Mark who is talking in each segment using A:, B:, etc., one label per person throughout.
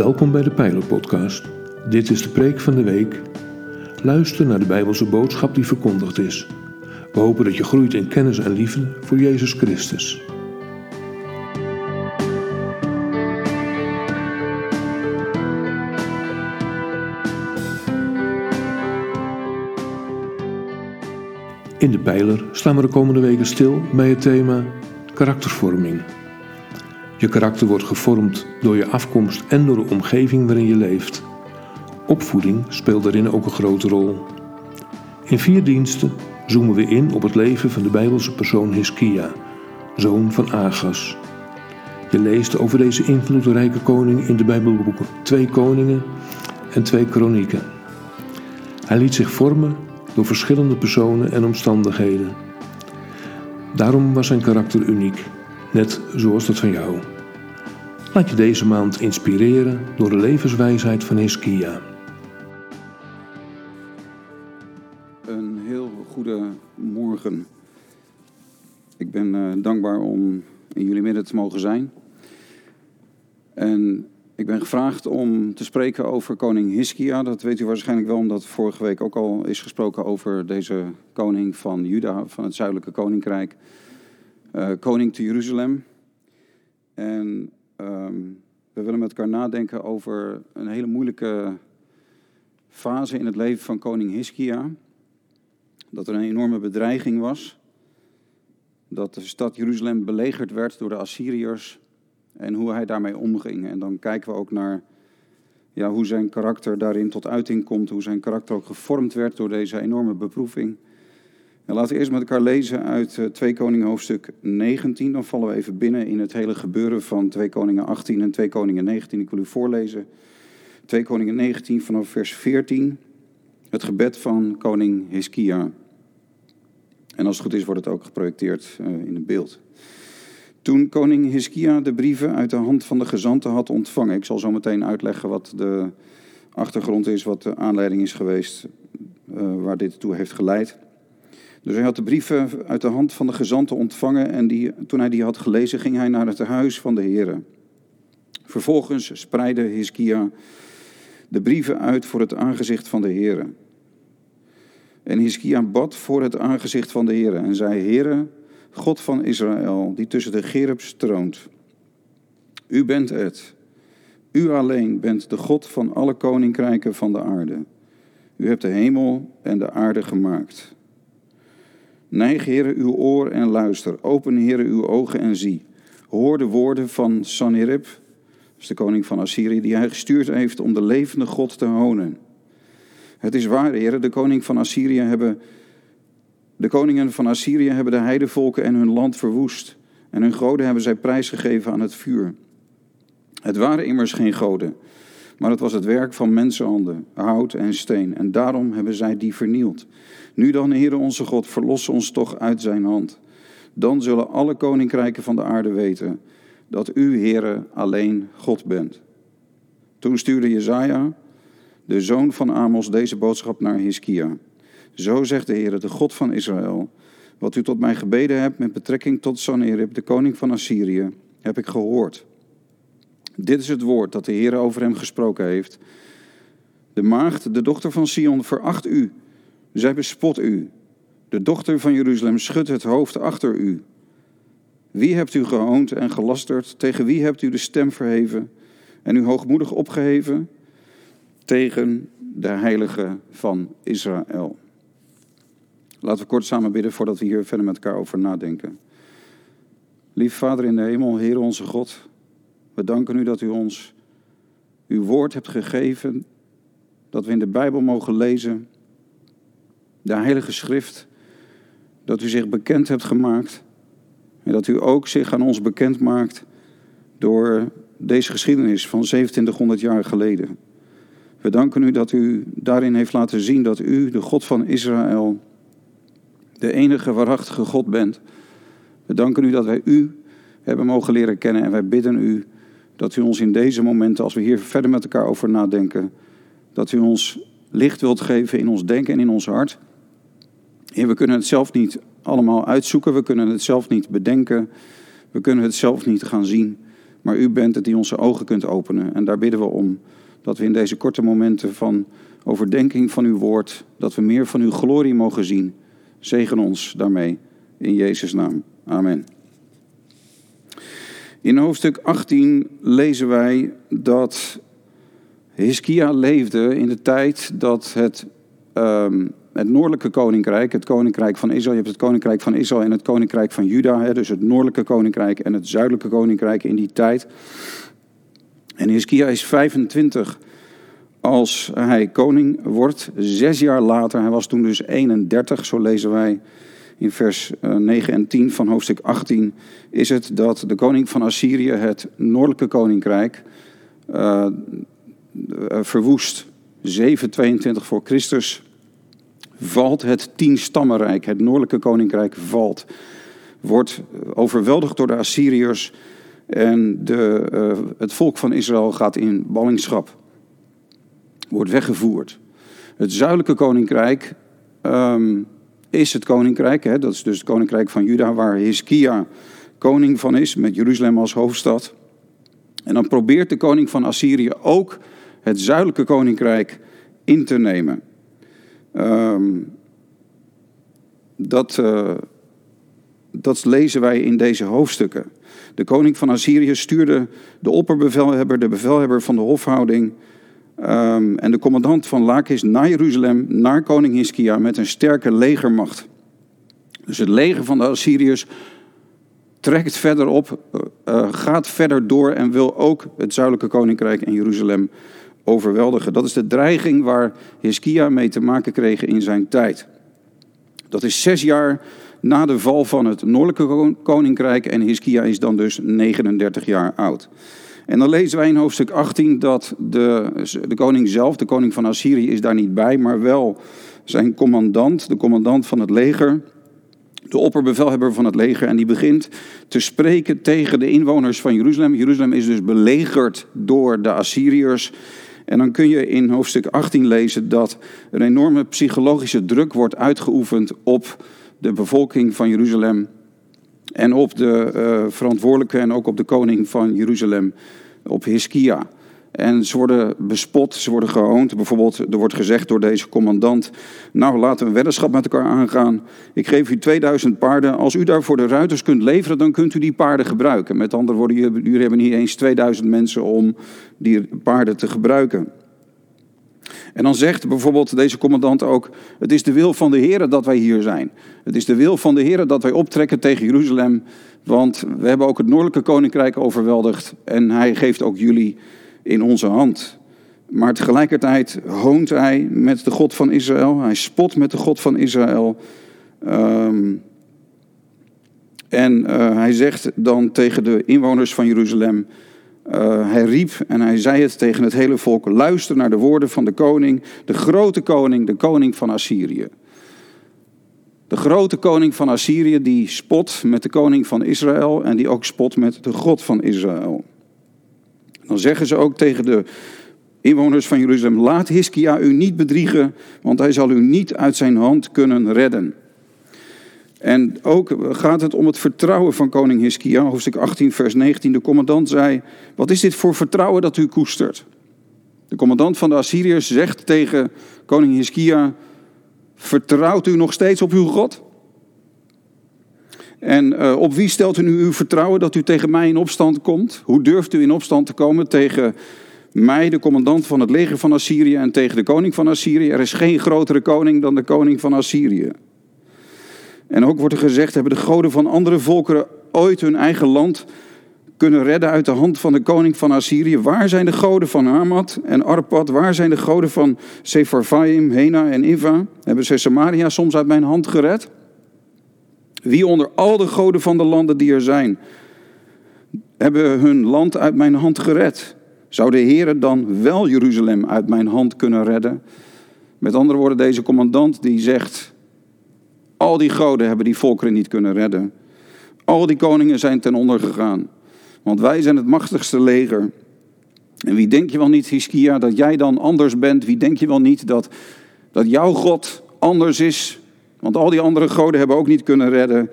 A: Welkom bij de Pijler Podcast. Dit is de preek van de week. Luister naar de Bijbelse boodschap die verkondigd is. We hopen dat je groeit in kennis en liefde voor Jezus Christus. In de Pijler staan we de komende weken stil bij het thema karaktervorming. Je karakter wordt gevormd door je afkomst en door de omgeving waarin je leeft. Opvoeding speelt daarin ook een grote rol. In vier diensten zoomen we in op het leven van de Bijbelse persoon Hiskia, zoon van Agas. Je leest over deze invloedrijke koning in de Bijbelboeken Twee Koningen en Twee Kronieken. Hij liet zich vormen door verschillende personen en omstandigheden. Daarom was zijn karakter uniek, net zoals dat van jou. Laat je deze maand inspireren door de levenswijsheid van Hiskia.
B: Een heel goede morgen. Ik ben uh, dankbaar om in jullie midden te mogen zijn. En ik ben gevraagd om te spreken over koning Hiskia. Dat weet u waarschijnlijk wel, omdat vorige week ook al is gesproken over deze koning van Juda, van het zuidelijke koninkrijk. Uh, koning te Jeruzalem. En um, we willen met elkaar nadenken over een hele moeilijke fase in het leven van koning Hiskia. Dat er een enorme bedreiging was. Dat de stad Jeruzalem belegerd werd door de Assyriërs. En hoe hij daarmee omging. En dan kijken we ook naar ja, hoe zijn karakter daarin tot uiting komt. Hoe zijn karakter ook gevormd werd door deze enorme beproeving. En laten we eerst met elkaar lezen uit 2 eh, Koningen hoofdstuk 19. Dan vallen we even binnen in het hele gebeuren van 2 Koningen 18 en 2 Koningen 19. Ik wil u voorlezen. 2 Koningen 19 vanaf vers 14. Het gebed van koning Hiskia. En als het goed is wordt het ook geprojecteerd uh, in het beeld. Toen koning Hiskia de brieven uit de hand van de gezanten had ontvangen. Ik zal zo meteen uitleggen wat de achtergrond is, wat de aanleiding is geweest uh, waar dit toe heeft geleid. Dus hij had de brieven uit de hand van de gezanten ontvangen en die, toen hij die had gelezen ging hij naar het huis van de heren. Vervolgens spreidde Hiskia de brieven uit voor het aangezicht van de heren. En Hiskia bad voor het aangezicht van de heren en zei, Heren, God van Israël, die tussen de gerubs troont. U bent het. U alleen bent de God van alle koninkrijken van de aarde. U hebt de hemel en de aarde gemaakt. Neig, heren, uw oor en luister. Open, heren, uw ogen en zie. Hoor de woorden van Sanherib, dat is de koning van Assyrië, die hij gestuurd heeft om de levende God te honen. Het is waar, heren, de koning van Assyrië hebben... De koningen van Assyrië hebben de heidevolken en hun land verwoest. En hun goden hebben zij prijsgegeven aan het vuur. Het waren immers geen goden, maar het was het werk van mensenhanden, hout en steen. En daarom hebben zij die vernield. Nu dan, Heere onze God, verlos ons toch uit zijn hand. Dan zullen alle koninkrijken van de aarde weten dat u, Heere, alleen God bent. Toen stuurde Jezaja, de zoon van Amos, deze boodschap naar Hiskia. Zo zegt de Heere, de God van Israël, wat u tot mij gebeden hebt met betrekking tot Sanherib, de koning van Assyrië, heb ik gehoord. Dit is het woord dat de Heer over hem gesproken heeft. De maagd, de dochter van Sion, veracht u. Zij bespot u. De dochter van Jeruzalem schudt het hoofd achter u. Wie hebt u gehoond en gelasterd? Tegen wie hebt u de stem verheven en u hoogmoedig opgeheven? Tegen de heilige van Israël. Laten we kort samen bidden voordat we hier verder met elkaar over nadenken. Lief Vader in de hemel, Heer onze God, we danken u dat u ons uw woord hebt gegeven, dat we in de Bijbel mogen lezen, de Heilige Schrift, dat u zich bekend hebt gemaakt en dat u ook zich aan ons bekend maakt door deze geschiedenis van 2700 jaar geleden. We danken u dat u daarin heeft laten zien dat u, de God van Israël, de enige waarachtige God bent. We danken u dat wij u hebben mogen leren kennen en wij bidden u dat u ons in deze momenten, als we hier verder met elkaar over nadenken, dat u ons licht wilt geven in ons denken en in ons hart. We kunnen het zelf niet allemaal uitzoeken, we kunnen het zelf niet bedenken, we kunnen het zelf niet gaan zien. Maar u bent het die onze ogen kunt openen. En daar bidden we om dat we in deze korte momenten van overdenking van uw woord, dat we meer van uw glorie mogen zien. Zegen ons daarmee in Jezus' naam. Amen. In hoofdstuk 18 lezen wij dat Hiskia leefde in de tijd dat het, um, het noordelijke koninkrijk, het koninkrijk van Israël, je hebt het koninkrijk van Israël en het koninkrijk van Juda, hè, dus het noordelijke koninkrijk en het zuidelijke koninkrijk in die tijd. En Hiskia is 25 als hij koning wordt. Zes jaar later, hij was toen dus 31, zo lezen wij in vers 9 eh, en 10 van hoofdstuk 18, is het dat de koning van Assyrië het noordelijke koninkrijk uh, verwoest. 722 voor Christus valt het tienstammenrijk, het noordelijke koninkrijk valt. Wordt overweldigd door de Assyriërs en de, het volk van Israël gaat in ballingschap wordt weggevoerd. Het zuidelijke koninkrijk um, is het koninkrijk, hè, dat is dus het koninkrijk van Juda, waar Hiskia koning van is, met Jeruzalem als hoofdstad. En dan probeert de koning van Assyrië ook het zuidelijke koninkrijk in te nemen. Um, dat, uh, dat lezen wij in deze hoofdstukken. De koning van Assyrië stuurde de opperbevelhebber, de bevelhebber van de hofhouding, Um, en de commandant van Lakis naar Jeruzalem, naar koning Hiskia met een sterke legermacht. Dus het leger van de Assyriërs trekt verder op, uh, gaat verder door en wil ook het zuidelijke koninkrijk en Jeruzalem overweldigen. Dat is de dreiging waar Hiskia mee te maken kreeg in zijn tijd. Dat is zes jaar na de val van het noordelijke koninkrijk en Hiskia is dan dus 39 jaar oud. En dan lezen wij in hoofdstuk 18 dat de, de koning zelf, de koning van Assyrië, is daar niet bij, maar wel zijn commandant, de commandant van het leger, de opperbevelhebber van het leger. En die begint te spreken tegen de inwoners van Jeruzalem. Jeruzalem is dus belegerd door de Assyriërs. En dan kun je in hoofdstuk 18 lezen dat een enorme psychologische druk wordt uitgeoefend op de bevolking van Jeruzalem en op de uh, verantwoordelijke en ook op de koning van Jeruzalem, op Hiskia. En ze worden bespot, ze worden gehoond. Bijvoorbeeld, er wordt gezegd door deze commandant: Nou, laten we een weddenschap met elkaar aangaan. Ik geef u 2000 paarden. Als u daarvoor de ruiters kunt leveren, dan kunt u die paarden gebruiken. Met andere woorden, jullie hebben niet eens 2000 mensen om die paarden te gebruiken. En dan zegt bijvoorbeeld deze commandant ook: Het is de wil van de Heer dat wij hier zijn. Het is de wil van de Heer dat wij optrekken tegen Jeruzalem. Want we hebben ook het noordelijke koninkrijk overweldigd. En hij geeft ook jullie in onze hand. Maar tegelijkertijd hoont hij met de God van Israël. Hij spot met de God van Israël. Um, en uh, hij zegt dan tegen de inwoners van Jeruzalem: uh, hij riep en hij zei het tegen het hele volk: luister naar de woorden van de koning, de grote koning, de koning van Assyrië. De grote koning van Assyrië die spot met de koning van Israël en die ook spot met de God van Israël. Dan zeggen ze ook tegen de inwoners van Jeruzalem: laat Hiskia u niet bedriegen, want hij zal u niet uit zijn hand kunnen redden. En ook gaat het om het vertrouwen van koning Hiskia, hoofdstuk 18, vers 19. De commandant zei, wat is dit voor vertrouwen dat u koestert? De commandant van de Assyriërs zegt tegen koning Hiskia, vertrouwt u nog steeds op uw God? En uh, op wie stelt u nu uw vertrouwen dat u tegen mij in opstand komt? Hoe durft u in opstand te komen tegen mij, de commandant van het leger van Assyrië, en tegen de koning van Assyrië? Er is geen grotere koning dan de koning van Assyrië. En ook wordt er gezegd, hebben de goden van andere volkeren ooit hun eigen land kunnen redden uit de hand van de koning van Assyrië? Waar zijn de goden van Hamad en Arpad? Waar zijn de goden van Sepharvaim, Hena en Iva? Hebben ze Samaria soms uit mijn hand gered? Wie onder al de goden van de landen die er zijn, hebben hun land uit mijn hand gered? Zou de Heer dan wel Jeruzalem uit mijn hand kunnen redden? Met andere woorden, deze commandant die zegt, al die goden hebben die volkeren niet kunnen redden. Al die koningen zijn ten onder gegaan. Want wij zijn het machtigste leger. En wie denk je wel niet, Hiskia, dat jij dan anders bent? Wie denk je wel niet dat, dat jouw God anders is? Want al die andere goden hebben ook niet kunnen redden.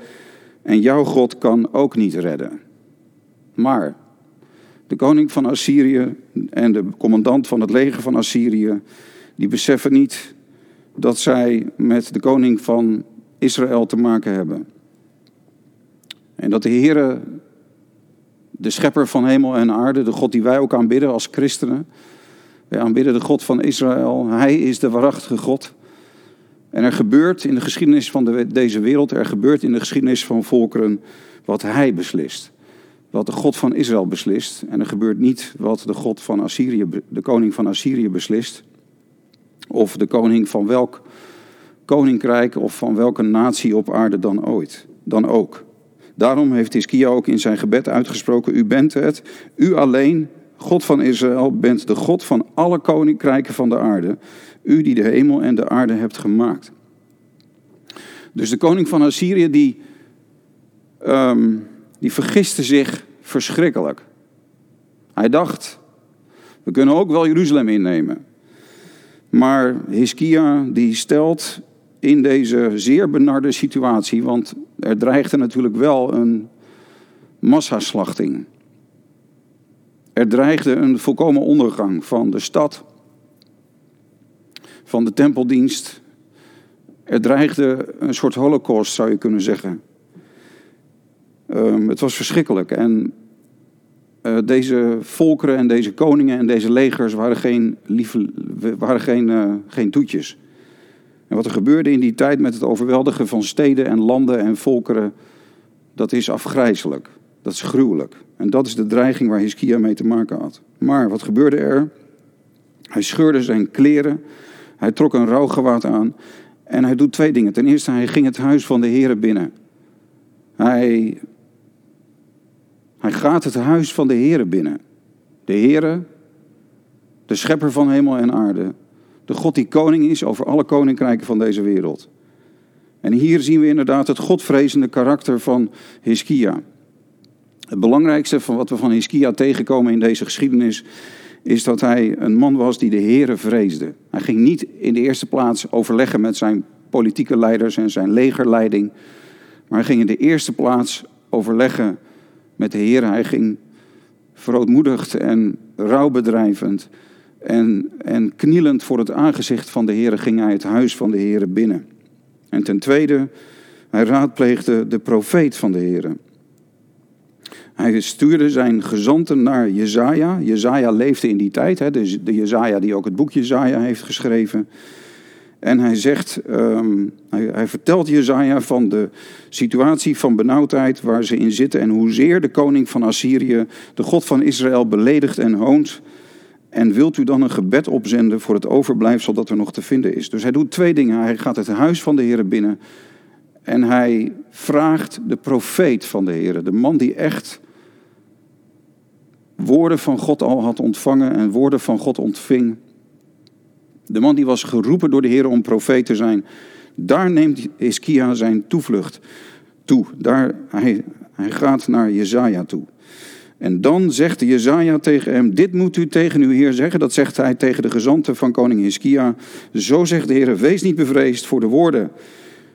B: En jouw God kan ook niet redden. Maar De koning van Assyrië en de commandant van het leger van Assyrië, die beseffen niet dat zij met de koning van Israël te maken hebben. En dat de Heere, de schepper van hemel en aarde, de God die wij ook aanbidden als christenen, wij aanbidden de God van Israël, Hij is de waarachtige God. En er gebeurt in de geschiedenis van de, deze wereld, er gebeurt in de geschiedenis van volkeren wat Hij beslist. Wat de God van Israël beslist. En er gebeurt niet wat de God van Assyrië, de koning van Assyrië beslist. Of de koning van welk koninkrijk of van welke natie op aarde dan ooit. Dan ook. Daarom heeft Hiskia ook in zijn gebed uitgesproken: U bent het, u alleen, God van Israël, bent de God van alle koninkrijken van de aarde. U die de hemel en de aarde hebt gemaakt. Dus de koning van Assyrië die, um, die vergiste zich verschrikkelijk. Hij dacht, we kunnen ook wel Jeruzalem innemen. Maar Hiskia die stelt in deze zeer benarde situatie, want er dreigde natuurlijk wel een massaslachting. Er dreigde een volkomen ondergang van de stad, van de tempeldienst. Er dreigde een soort holocaust, zou je kunnen zeggen. Um, het was verschrikkelijk. En uh, deze volkeren en deze koningen en deze legers waren geen, lieve, waren geen, uh, geen toetjes. En wat er gebeurde in die tijd met het overweldigen van steden en landen en volkeren, dat is afgrijzelijk. Dat is gruwelijk. En dat is de dreiging waar Hiskia mee te maken had. Maar wat gebeurde er? Hij scheurde zijn kleren, hij trok een rouwgewaad aan en hij doet twee dingen. Ten eerste, hij ging het huis van de Heeren binnen. Hij, hij gaat het huis van de Heeren binnen. De Heere, de schepper van hemel en aarde, de God die koning is over alle koninkrijken van deze wereld. En hier zien we inderdaad het godvrezende karakter van Hiskia. Het belangrijkste van wat we van Hiskia tegenkomen in deze geschiedenis is dat hij een man was die de Here vreesde. Hij ging niet in de eerste plaats overleggen met zijn politieke leiders en zijn legerleiding, maar hij ging in de eerste plaats overleggen met de Heer. Hij ging verootmoedigd en rouwbedrijvend en, en knielend voor het aangezicht van de Heer ging hij het huis van de Heer binnen. En ten tweede, hij raadpleegde de profeet van de Heer. Hij stuurde zijn gezanten naar Jezaja. Jezaja leefde in die tijd, hè, de, de Jezaja die ook het boek Jezaja heeft geschreven. En hij zegt, hij, hij, vertelt Jezaja van de situatie van benauwdheid waar ze in zitten en hoezeer de koning van Assyrië de God van Israël beledigt en hoont. En wilt u dan een gebed opzenden voor het overblijfsel dat er nog te vinden is? Dus hij doet twee dingen. Hij gaat het huis van de Heer binnen en hij vraagt de profeet van de Heer, de man die echt woorden van God al had ontvangen en woorden van God ontving. De man die was geroepen door de Heer om profeet te zijn. Daar neemt Hiskia zijn toevlucht toe. Daar, hij, hij gaat naar Jezaja toe. En dan zegt Jezaja tegen hem, dit moet u tegen uw Heer zeggen. Dat zegt hij tegen de gezanten van koning Hiskia. Zo zegt de Heer, wees niet bevreesd voor de woorden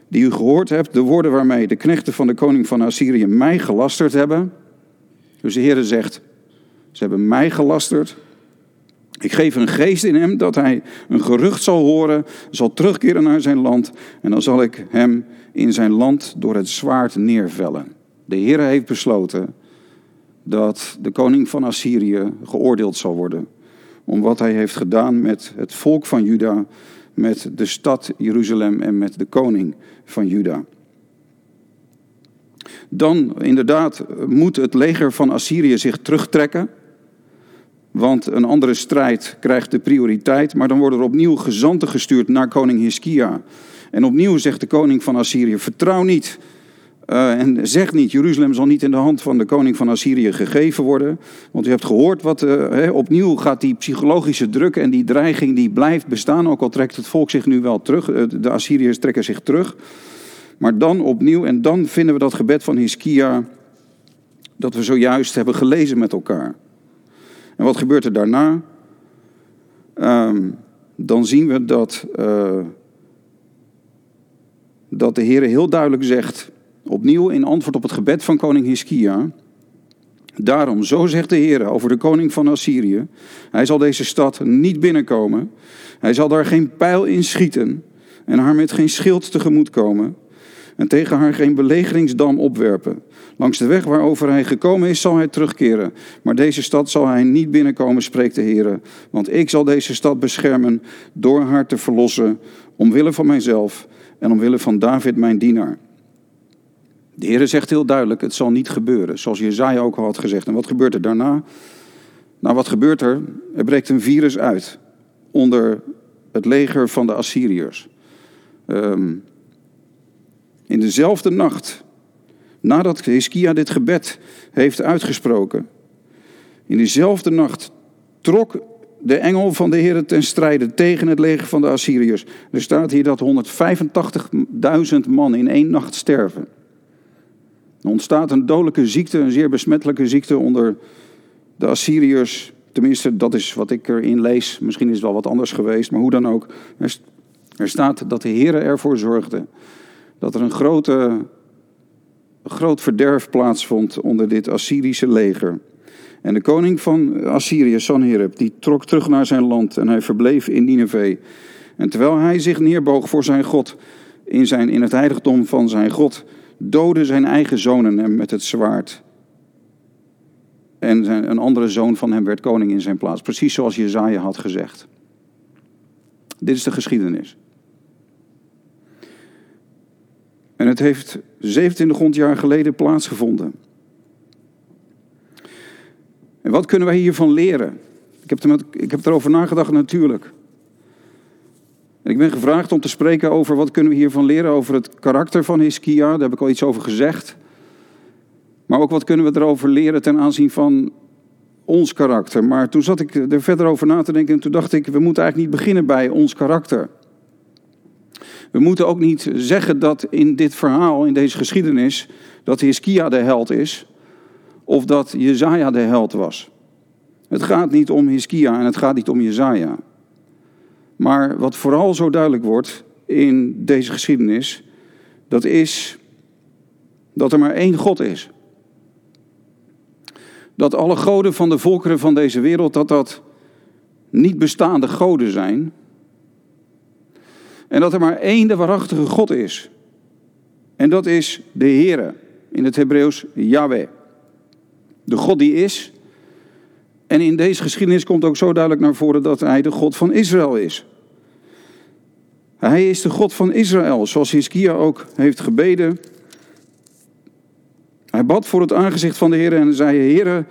B: die u gehoord hebt. De woorden waarmee de knechten van de koning van Assyrië mij gelasterd hebben. Dus de Heer zegt, ze hebben mij gelasterd. Ik geef een geest in hem dat hij een gerucht zal horen, zal terugkeren naar zijn land. En dan zal ik hem in zijn land door het zwaard neervellen. De Heer heeft besloten dat de koning van Assyrië geoordeeld zal worden. Om wat hij heeft gedaan met het volk van Juda, met de stad Jeruzalem en met de koning van Juda. Dan inderdaad moet het leger van Assyrië zich terugtrekken. Want een andere strijd krijgt de prioriteit. Maar dan worden er opnieuw gezanten gestuurd naar koning Hiskia. En opnieuw zegt de koning van Assyrië: Vertrouw niet uh, en zeg niet, Jeruzalem zal niet in de hand van de koning van Assyrië gegeven worden. Want u hebt gehoord wat, uh, opnieuw gaat die psychologische druk en die dreiging die blijft bestaan. Ook al trekt het volk zich nu wel terug, uh, de Assyriërs trekken zich terug. Maar dan opnieuw, en dan vinden we dat gebed van Hiskia, dat we zojuist hebben gelezen met elkaar. En wat gebeurt er daarna? Um, dan zien we dat, dat de Heer heel duidelijk zegt, Opnieuw in antwoord op het gebed van koning Hiskia. Daarom, zo zegt de Heer over de koning van Assyrië: Hij zal deze stad niet binnenkomen. Hij zal daar geen pijl in schieten en haar met geen schild tegemoet komen en tegen haar geen belegeringsdam opwerpen. Langs de weg waarover hij gekomen is, zal hij terugkeren. Maar deze stad zal hij niet binnenkomen, spreekt de Heer. Want ik zal deze stad beschermen door haar te verlossen, omwille van mijzelf en omwille van David, mijn dienaar. De Heer zegt heel duidelijk, het zal niet gebeuren, zoals Jezaja ook al had gezegd. En wat gebeurt er daarna? Nou, wat gebeurt er? Er breekt een virus uit onder het leger van de Assyriërs. Um, in dezelfde nacht, nadat Hiskia dit gebed heeft uitgesproken, in diezelfde nacht trok de engel van de Heer ten strijde tegen het leger van de Assyriërs. Er staat hier dat 185.000 man in één nacht sterven. Er ontstaat een dodelijke ziekte, een zeer besmettelijke ziekte onder de Assyriërs. Tenminste, dat is wat ik erin lees. Misschien is het wel wat anders geweest, maar hoe dan ook. Er staat dat de Heer ervoor zorgde dat er een, grote, groot verderf plaatsvond onder dit Assyrische leger. En de koning van Assyrië, Sanherib, die trok terug naar zijn land en hij verbleef in Nineveh. En terwijl hij zich neerboog voor zijn God in, zijn, in het heiligdom van zijn God, doodde zijn eigen zonen hem met het zwaard. En een andere zoon van hem werd koning in zijn plaats. Precies zoals Jezaja had gezegd. Dit is de geschiedenis. En het heeft 2700 jaar geleden plaatsgevonden. En wat kunnen wij hiervan leren? Ik heb, er, ik heb erover nagedacht natuurlijk. Ik ben gevraagd om te spreken over wat kunnen we hiervan leren over het karakter van Hiskia. Daar heb ik al iets over gezegd. Maar ook wat kunnen we erover leren ten aanzien van ons karakter. Maar toen zat ik er verder over na te denken en toen dacht ik, we moeten eigenlijk niet beginnen bij ons karakter. We moeten ook niet zeggen dat in dit verhaal, in deze geschiedenis, dat Hiskia de held is of dat Jezaja de held was. Het gaat niet om Hiskia en het gaat niet om Jezaja. Maar wat vooral zo duidelijk wordt in deze geschiedenis, dat is dat er maar één God is. Dat alle goden van de volkeren van deze wereld, dat dat niet bestaande goden zijn, en dat er maar één de waarachtige God is. En dat is de Heere. In het Hebreeuws Yahweh. De God die is. En in deze geschiedenis komt ook zo duidelijk naar voren dat hij de God van Israël is. Hij is de God van Israël, zoals Hiskia ook heeft gebeden. Hij bad voor het aangezicht van de Heer en zei: Heere,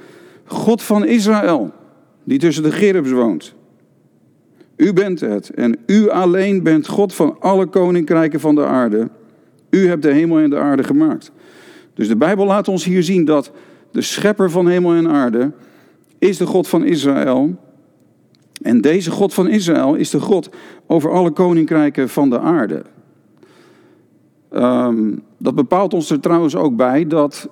B: God van Israël, die tussen de Gerubs woont. U bent het en u alleen bent God van alle koninkrijken van de aarde. U hebt de hemel en de aarde gemaakt. Dus de Bijbel laat ons hier zien dat de schepper van hemel en aarde is de God van Israël. En deze God van Israël is de God over alle koninkrijken van de aarde. Um, dat bepaalt ons er trouwens ook bij dat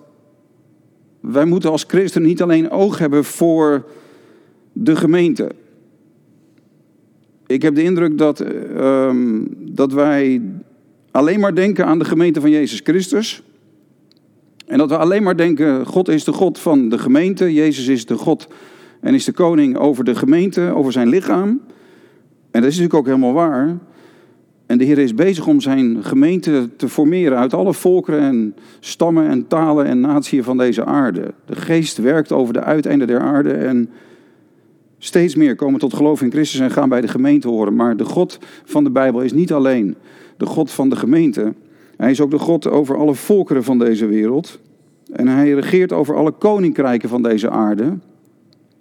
B: wij moeten als christen niet alleen oog hebben voor de gemeente. Ik heb de indruk dat, ehm, dat wij alleen maar denken aan de gemeente van Jezus Christus. En dat we alleen maar denken, God is de God van de gemeente, Jezus is de God en is de koning over de gemeente, over zijn lichaam. En dat is natuurlijk ook helemaal waar. En de Heer is bezig om zijn gemeente te formeren uit alle volkeren en stammen en talen en natieën van deze aarde. De geest werkt over de uiteinden der aarde en Steeds meer komen tot geloof in Christus en gaan bij de gemeente horen. Maar de God van de Bijbel is niet alleen de God van de gemeente. Hij is ook de God over alle volkeren van deze wereld. En hij regeert over alle koninkrijken van deze aarde.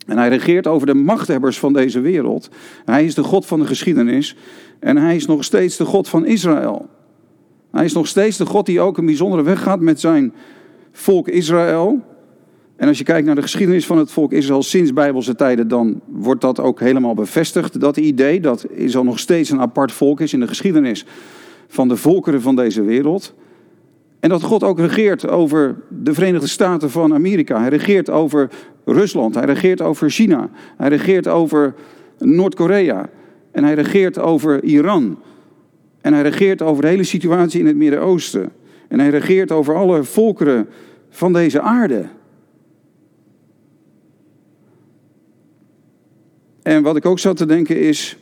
B: En hij regeert over de machthebbers van deze wereld. Hij is de God van de geschiedenis. En hij is nog steeds de God van Israël. Hij is nog steeds de God die ook een bijzondere weg gaat met zijn volk Israël. En als je kijkt naar de geschiedenis van het volk Israël sinds Bijbelse tijden, dan wordt dat ook helemaal bevestigd. Dat idee dat Israël nog steeds een apart volk is in de geschiedenis van de volkeren van deze wereld. En dat God ook regeert over de Verenigde Staten van Amerika. Hij regeert over Rusland. Hij regeert over China. Hij regeert over Noord-Korea. En hij regeert over Iran. En hij regeert over de hele situatie in het Midden-Oosten. En hij regeert over alle volkeren van deze aarde. En wat ik ook zat te denken is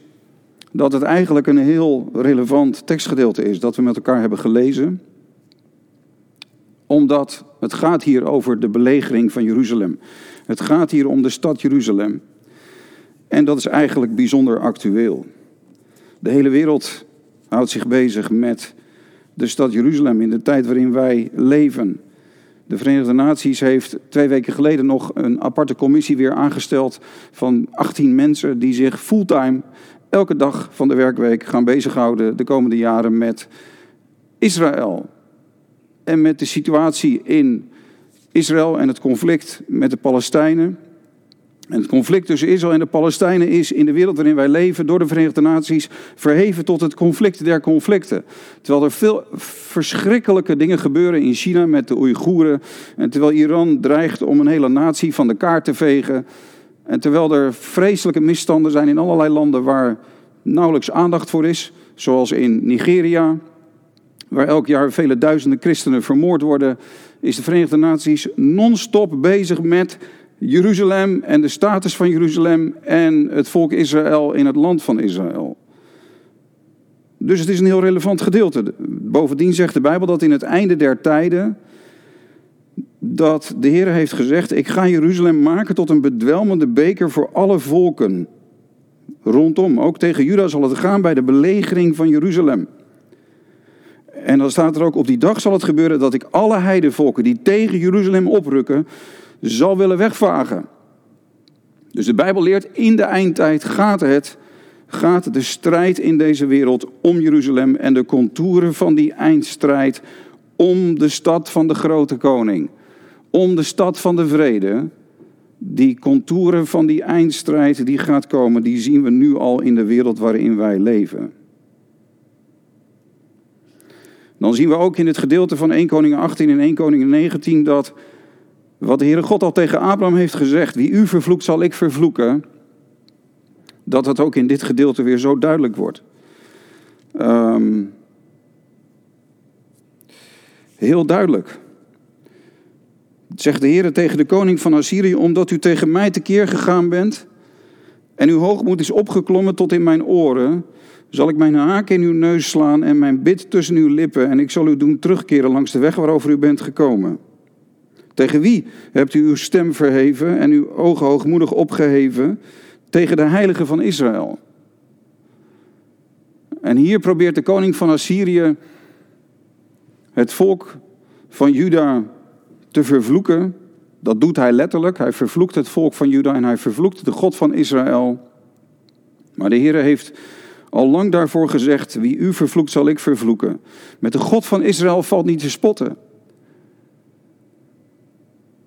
B: dat het eigenlijk een heel relevant tekstgedeelte is dat we met elkaar hebben gelezen. Omdat het gaat hier over de belegering van Jeruzalem. Het gaat hier om de stad Jeruzalem. En dat is eigenlijk bijzonder actueel. De hele wereld houdt zich bezig met de stad Jeruzalem in de tijd waarin wij leven. De Verenigde Naties heeft twee weken geleden nog een aparte commissie weer aangesteld van 18 mensen die zich fulltime elke dag van de werkweek gaan bezighouden de komende jaren met Israël. En met de situatie in Israël en het conflict met de Palestijnen. En het conflict tussen Israël en de Palestijnen is in de wereld waarin wij leven door de Verenigde Naties verheven tot het conflict der conflicten. Terwijl er veel verschrikkelijke dingen gebeuren in China met de Oeigoeren. En terwijl Iran dreigt om een hele natie van de kaart te vegen. En terwijl er vreselijke misstanden zijn in allerlei landen waar nauwelijks aandacht voor is. Zoals in Nigeria, waar elk jaar vele duizenden christenen vermoord worden. Is de Verenigde Naties non-stop bezig met Jeruzalem en de status van Jeruzalem en het volk Israël in het land van Israël. Dus het is een heel relevant gedeelte. Bovendien zegt de Bijbel dat in het einde der tijden dat de Heer heeft gezegd: Ik ga Jeruzalem maken tot een bedwelmende beker voor alle volken. Rondom, ook tegen Juda zal het gaan bij de belegering van Jeruzalem. En dan staat er ook: Op die dag zal het gebeuren dat ik alle heidevolken die tegen Jeruzalem oprukken, zal willen wegvagen. Dus de Bijbel leert, in de eindtijd gaat het, gaat de strijd in deze wereld om Jeruzalem en de contouren van die eindstrijd om de stad van de grote koning, om de stad van de vrede. Die contouren van die eindstrijd die gaat komen, die zien we nu al in de wereld waarin wij leven. Dan zien we ook in het gedeelte van 1 Koningen 18 en 1 Koningen 19 dat wat de Heere God al tegen Abraham heeft gezegd, wie u vervloekt zal ik vervloeken, dat dat ook in dit gedeelte weer zo duidelijk wordt. Um, heel duidelijk. Zegt de Heer tegen de koning van Assyrië, omdat u tegen mij tekeer gegaan bent en uw hoogmoed is opgeklommen tot in mijn oren, zal ik mijn haak in uw neus slaan en mijn bit tussen uw lippen en ik zal u doen terugkeren langs de weg waarover u bent gekomen. Tegen wie hebt u uw stem verheven en uw ogen hoogmoedig opgeheven? Tegen de heilige van Israël. En hier probeert de koning van Assyrië het volk van Juda te vervloeken. Dat doet hij letterlijk. Hij vervloekt het volk van Juda en hij vervloekt de God van Israël. Maar de Heer heeft al lang daarvoor gezegd: Wie u vervloekt, zal ik vervloeken. Met de God van Israël valt niet te spotten.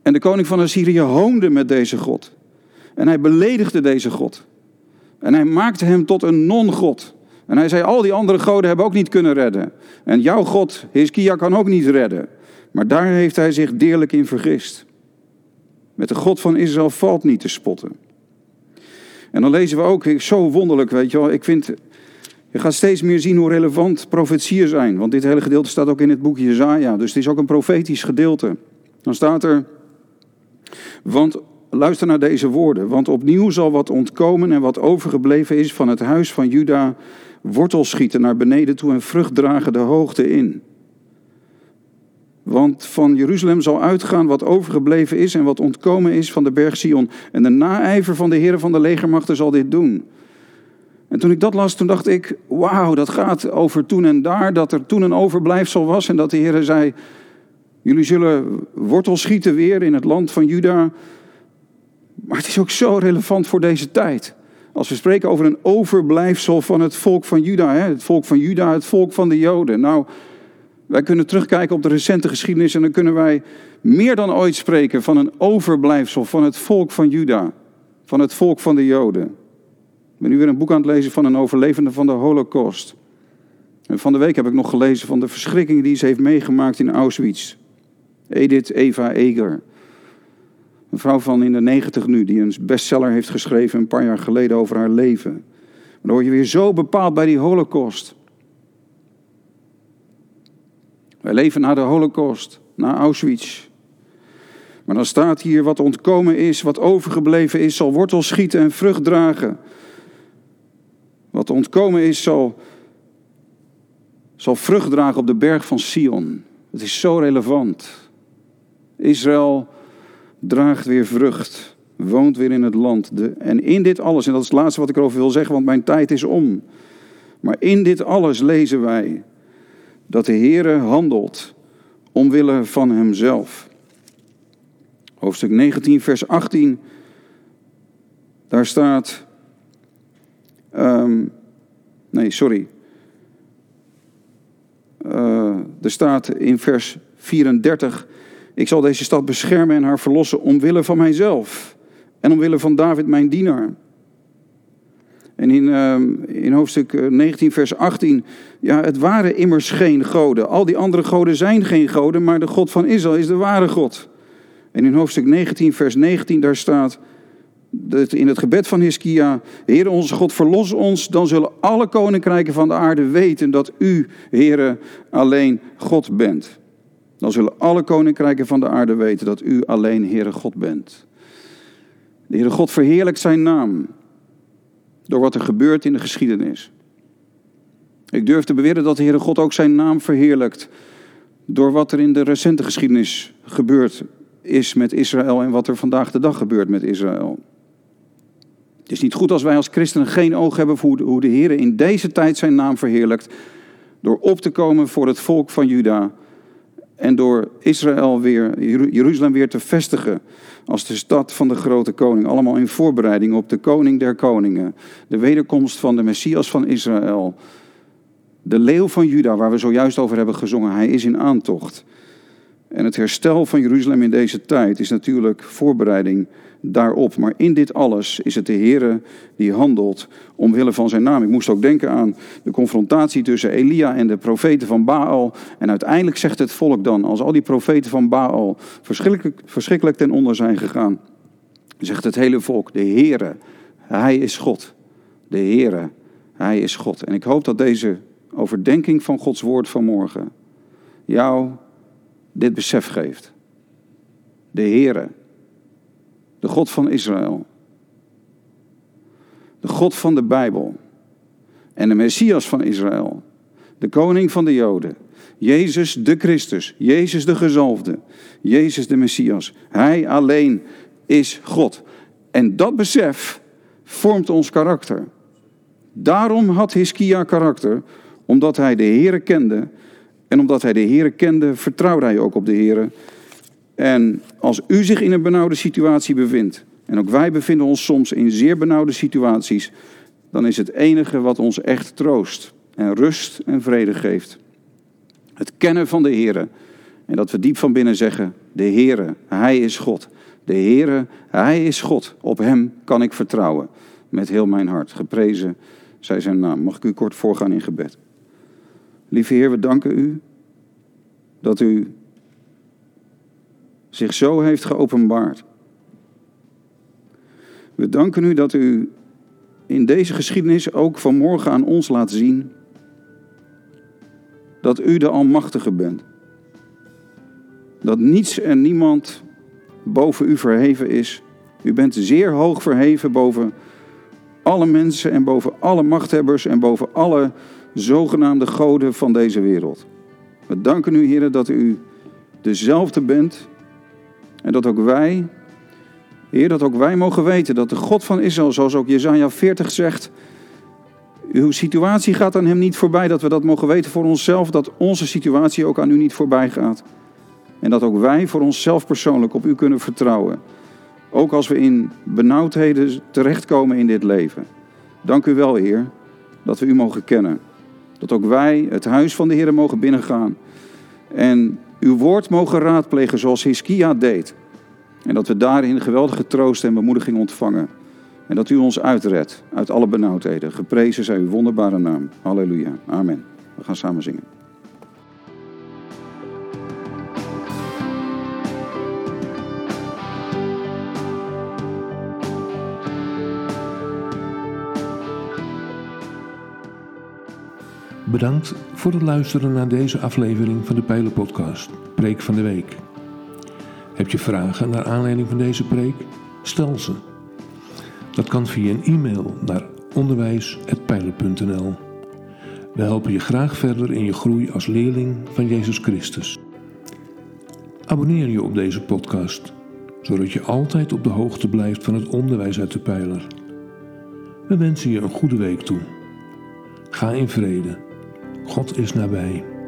B: En de koning van Assyrië hoonde met deze God. En hij beledigde deze God. En hij maakte hem tot een non-God. En hij zei, al die andere goden hebben ook niet kunnen redden. En jouw God, Hiskia, kan ook niet redden. Maar daar heeft hij zich deerlijk in vergist. Met de God van Israël valt niet te spotten. En dan lezen we ook, zo wonderlijk, weet je wel. Ik vind, je gaat steeds meer zien hoe relevant profetieën zijn. Want dit hele gedeelte staat ook in het boek Jezaja. Dus het is ook een profetisch gedeelte. Dan staat er, want luister naar deze woorden. Want opnieuw zal wat ontkomen en wat overgebleven is van het huis van Juda wortel schieten naar beneden toe en vrucht dragen de hoogte in. Want van Jeruzalem zal uitgaan wat overgebleven is en wat ontkomen is van de berg Sion. En de naijver van de Heer van de legermachten zal dit doen. En toen ik dat las, toen dacht ik, wauw, dat gaat over toen en daar, dat er toen een overblijfsel was en dat de Heer zei, Jullie zullen wortel schieten weer in het land van Juda. Maar het is ook zo relevant voor deze tijd. Als we spreken over een overblijfsel van het volk van Juda. Hè? Het volk van Juda, het volk van de Joden. Nou, wij kunnen terugkijken op de recente geschiedenis en dan kunnen wij meer dan ooit spreken van een overblijfsel van het volk van Juda. Van het volk van de Joden. Ik ben nu weer een boek aan het lezen van een overlevende van de Holocaust. En van de week heb ik nog gelezen van de verschrikkingen die ze heeft meegemaakt in Auschwitz. Edith Eva Eger. Een vrouw van in de negentig nu, die een bestseller heeft geschreven een paar jaar geleden over haar leven. Maar dan word je weer zo bepaald bij die holocaust. Wij leven na de holocaust, na Auschwitz. Maar dan staat hier wat ontkomen is, wat overgebleven is, zal wortel schieten en vrucht dragen. Wat ontkomen is, zal, zal vrucht dragen op de berg van Sion. Het is zo relevant. Israël draagt weer vrucht, woont weer in het land. De, en in dit alles, en dat is het laatste wat ik erover wil zeggen, want mijn tijd is om. Maar in dit alles lezen wij dat de Heere handelt omwille van hemzelf. Hoofdstuk 19, vers 18, daar staat. Um, nee, sorry. Uh, er staat in vers 34: Ik zal deze stad beschermen en haar verlossen omwille van mijzelf en omwille van David, mijn dienaar. En in, ehm, in hoofdstuk 19, eh, vers 18, ja, het waren immers geen goden. Al die andere goden zijn geen goden, maar de God van Israël is de ware God. En in hoofdstuk 19, vers 19, daar staat in het gebed van Hiskia, Heere onze God, verlos ons, dan zullen alle koninkrijken van de aarde weten dat u, Heere, alleen God bent. Dan zullen alle koninkrijken van de aarde weten dat u alleen, Heere, God bent. De Heere God verheerlijkt zijn naam door wat er gebeurt in de geschiedenis. Ik durf te beweren dat de Heere God ook zijn naam verheerlijkt door wat er in de recente geschiedenis gebeurd is met Israël en wat er vandaag de dag gebeurt met Israël. Het is niet goed als wij als christenen geen oog hebben voor hoe de Heer in deze tijd zijn naam verheerlijkt. Door op te komen voor het volk van Juda. En door Israël weer, Jeruzalem weer te vestigen als de stad van de grote koning. Allemaal in voorbereiding op de koning der koningen. De wederkomst van de Messias van Israël. De leeuw van Juda, waar we zojuist over hebben gezongen, hij is in aantocht. En het herstel van Jeruzalem in deze tijd is natuurlijk voorbereiding daarop. Maar in dit alles is het de Heer die handelt omwille van zijn naam. Ik moest ook denken aan de confrontatie tussen Elia en de profeten van Baal. En uiteindelijk zegt het volk dan, als al die profeten van Baal verschrikkelijk, verschrikkelijk ten onder zijn gegaan, zegt het hele volk, de Heere, Hij is God. De Heere, Hij is God. En ik hoop dat deze overdenking van Gods woord vanmorgen jou dit besef geeft. De Heere, de God van Israël, de God van de Bijbel en de Messias van Israël, de koning van de Joden, Jezus de Christus, Jezus de gezalfde, Jezus de Messias. Hij alleen is God. En dat besef vormt ons karakter. Daarom had Hiskia karakter, omdat hij de Heere kende en omdat hij de Heer kende, vertrouwde hij ook op de Heer. En als u zich in een benauwde situatie bevindt, en ook wij bevinden ons soms in zeer benauwde situaties, dan is het enige wat ons echt troost en rust en vrede geeft. Het kennen van de Heer. En dat we diep van binnen zeggen, de Heere, Hij is God. De Heere, Hij is God. Op Hem kan ik vertrouwen. Met heel mijn hart. Geprezen zij zijn naam. Mag ik u kort voorgaan in gebed? Lieve Heer, we danken u dat u zich zo heeft geopenbaard. We danken u dat u in deze geschiedenis ook vanmorgen aan ons laat zien dat u de Almachtige bent. Dat niets en niemand boven u verheven is. U bent zeer hoog verheven boven alle mensen en boven alle machthebbers en boven alle zogenaamde goden van deze wereld. We danken u, Heer, dat u dezelfde bent en dat ook wij, Heer, dat ook wij mogen weten dat de God van Israël, zoals ook Jezaja 40 zegt, uw situatie gaat aan hem niet voorbij, dat we dat mogen weten voor onszelf, dat onze situatie ook aan u niet voorbij gaat. En dat ook wij voor onszelf persoonlijk op u kunnen vertrouwen. Ook als we in benauwdheden terechtkomen in dit leven. Dank u wel, Heer, dat we u mogen kennen. Dat ook wij het huis van de Heer mogen binnengaan. En uw woord mogen raadplegen zoals Hiskia deed. En dat we daarin geweldige troost en bemoediging ontvangen. En dat u ons uitredt uit alle benauwdheden. Geprezen zij uw wonderbare naam. Halleluja. Amen. We gaan samen zingen.
A: Bedankt voor het luisteren naar deze aflevering van de Pijler Podcast, Preek van de Week. Heb je vragen naar aanleiding van deze preek? Stel ze. Dat kan via een e-mail naar onderwijs.pijler.nl. We helpen je graag verder in je groei als leerling van Jezus Christus. Abonneer je op deze podcast, zodat je altijd op de hoogte blijft van het onderwijs uit de pijler. We wensen je een goede week toe. Ga in vrede. God is nabij.